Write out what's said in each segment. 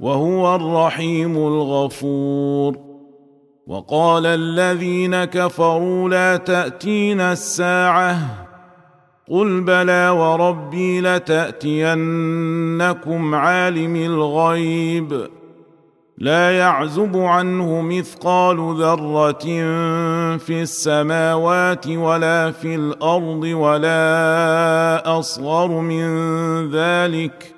وهو الرحيم الغفور. وقال الذين كفروا لا تأتينا الساعة. قل بلى وربي لتأتينكم عالم الغيب. لا يعزب عنه مثقال ذرة في السماوات ولا في الأرض ولا أصغر من ذلك.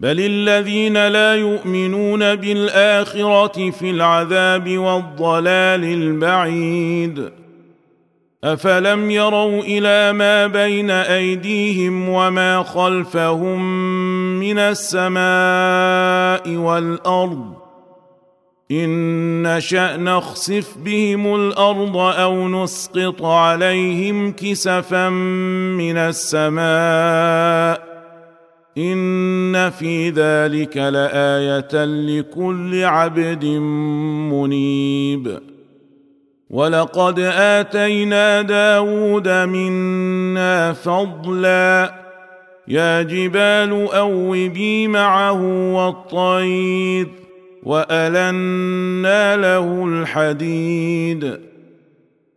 بل الذين لا يؤمنون بالاخره في العذاب والضلال البعيد افلم يروا إلى ما بين ايديهم وما خلفهم من السماء والارض ان نشا نخسف بهم الأرض أو نسقط عليهم كسفا من السماء ان في ذلك لايه لكل عبد منيب ولقد اتينا داود منا فضلا يا جبال اوبي معه والطير والنا له الحديد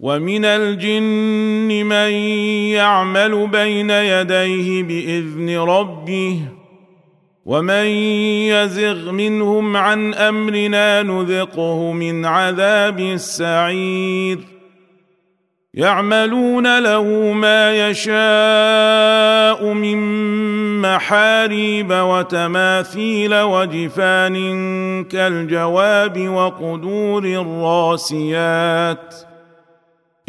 ومن الجن من يعمل بين يديه بإذن ربه ومن يزغ منهم عن أمرنا نذقه من عذاب السعير يعملون له ما يشاء من محاريب وتماثيل وجفان كالجواب وقدور الراسيات ۖ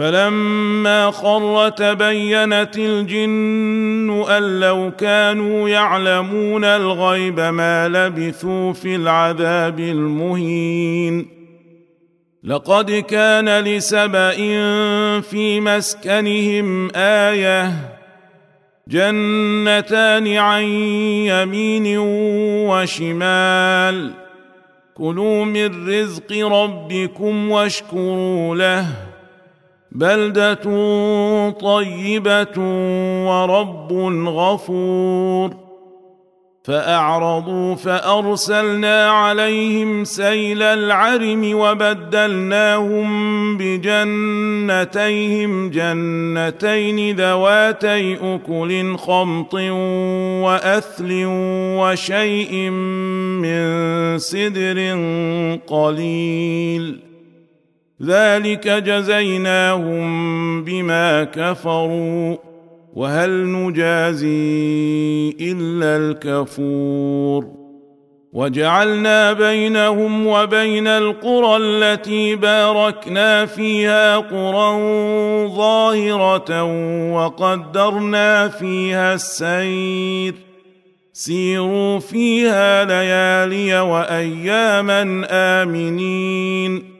فلما خر تبينت الجن أن لو كانوا يعلمون الغيب ما لبثوا في العذاب المهين. لقد كان لسبأ في مسكنهم آية جنتان عن يمين وشمال. كلوا من رزق ربكم واشكروا له. بلده طيبه ورب غفور فاعرضوا فارسلنا عليهم سيل العرم وبدلناهم بجنتيهم جنتين ذواتي اكل خمط واثل وشيء من سدر قليل. ذلك جزيناهم بما كفروا وهل نجازي إلا الكفور. وجعلنا بينهم وبين القرى التي باركنا فيها قرى ظاهرة وقدرنا فيها السير. سيروا فيها ليالي وأياما آمنين.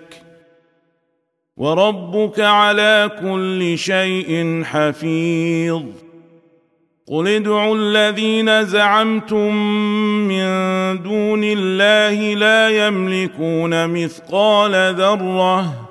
وربك على كل شيء حفيظ. قل ادعوا الذين زعمتم من دون الله لا يملكون مثقال ذرة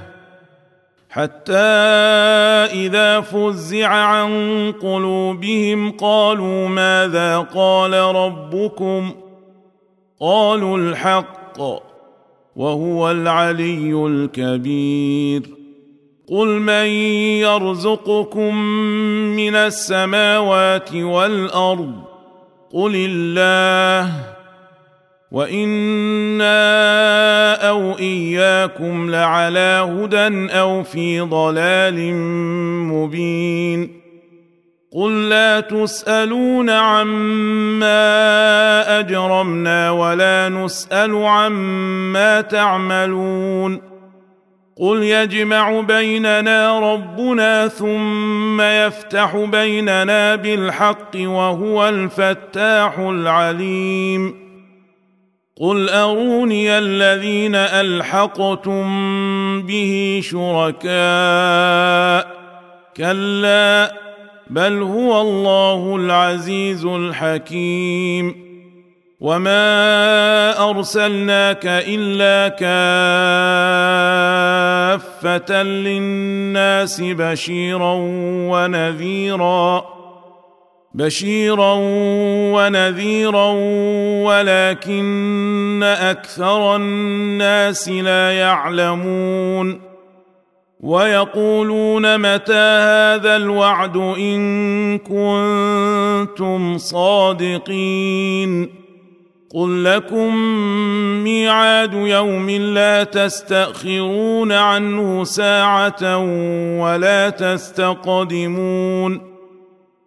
حتى إذا فزع عن قلوبهم قالوا ماذا قال ربكم؟ قالوا الحق وهو العلي الكبير. قل من يرزقكم من السماوات والأرض؟ قل الله. وأنا أو اياكم لعلى هدى أو في ضلال مبين قل لا تسالون عما اجرمنا ولا نسال عما تعملون قل يجمع بيننا ربنا ثم يفتح بيننا بالحق وهو الفتاح العليم قل اروني الذين الحقتم به شركاء كلا بل هو الله العزيز الحكيم وما ارسلناك الا كافه للناس بشيرا ونذيرا بشيرا ونذيرا ولكن أكثر الناس لا يعلمون ويقولون متى هذا الوعد ان كنتم صادقين قل لكم ميعاد يوم لا تستاخرون عنه ساعه ولا تستقدمون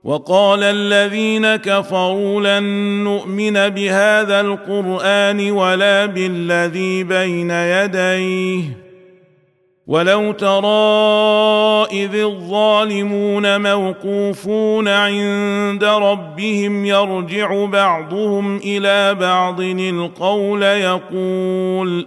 وقال الذين كفروا لن نؤمن بهذا القرآن ولا بالذي بين يديه. ولو ترى إذ الظالمون موقوفون عند ربهم يرجع بعضهم إلى بعض القول يقول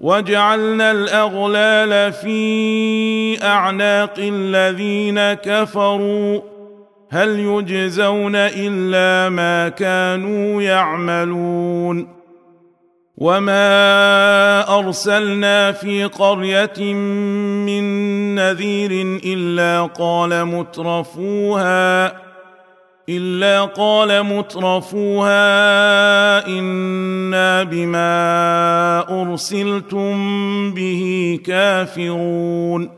وجعلنا الأغلال في أعناق الذين كفروا. هل يجزون إلا ما كانوا يعملون. وما أرسلنا في قرية من نذير إلا قال مترفوها. إلا قال مترفوها إنا بما أرسلتم به كافرون.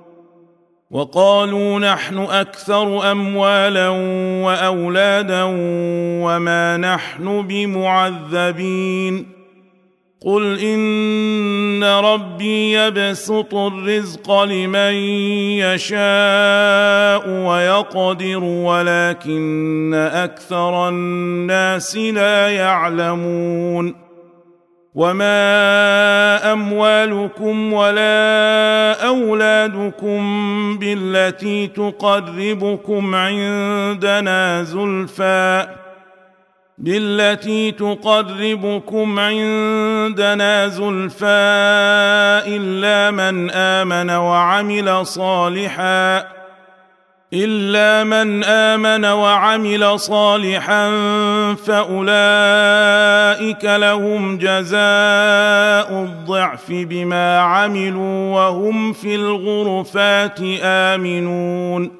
وقالوا نحن أكثر أموالا وأولادا وما نحن بمعذبين. قل ان ربي يبسط الرزق لمن يشاء ويقدر ولكن أكثر الناس لا يعلمون. وما اموالكم ولا اولادكم بالتي تقربكم عندنا زلفى بالتي تقربكم عندنا زلفى إلا من آمن وعمل صالحا إلا من آمن وعمل صالحا فأولئك لهم جزاء الضعف بما عملوا وهم في الغرفات آمنون.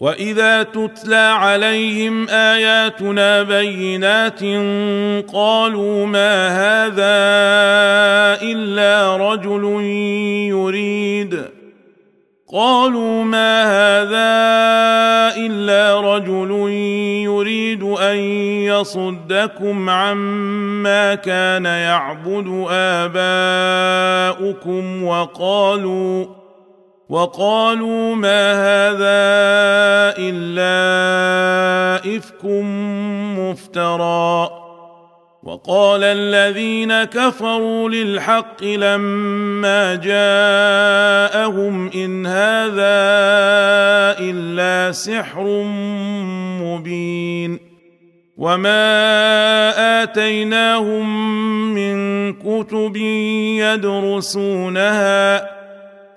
واذا تتلى عليهم اياتنا بينات قالوا ما هذا الا رجل يريد قالوا ما هذا الا رجل يريد ان يصدكم عما كان يعبد اباؤكم وقالوا وقالوا ما هذا إلا افك مفترى. وقال الذين كفروا للحق لما جاءهم إن هذا إلا سحر مبين. وما آتيناهم من كتب يدرسونها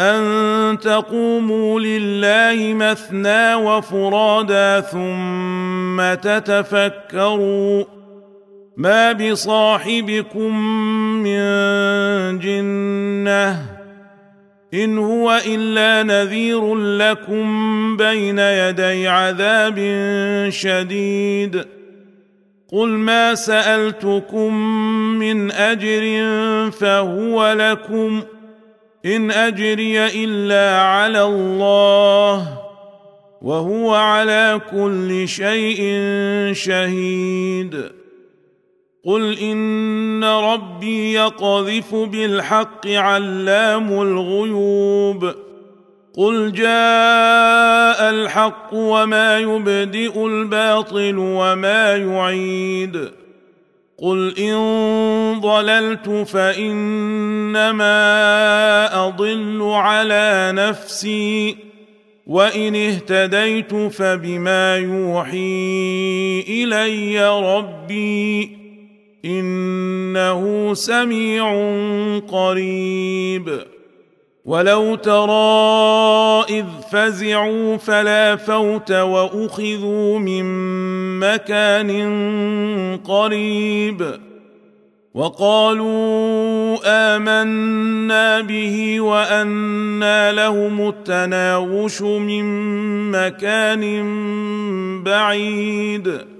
أن تقوموا لله مثنى وفرادا ثم تتفكروا ما بصاحبكم من جنة إن هو إلا نذير لكم بين يدي عذاب شديد قل ما سألتكم من أجر فهو لكم إن أجري إلا على الله وهو على كل شيء شهيد. قل إن ربي يقذف بالحق علام الغيوب. قل جاء الحق وما يبدئ الباطل وما يعيد. قل ان ضللت فانما اضل على نفسي وان اهتديت فبما يوحي الي ربي انه سميع قريب ولو ترى اذ فزعوا فلا فوت واخذوا من مكان قريب وقالوا امنا به وانى لهم التناوش من مكان بعيد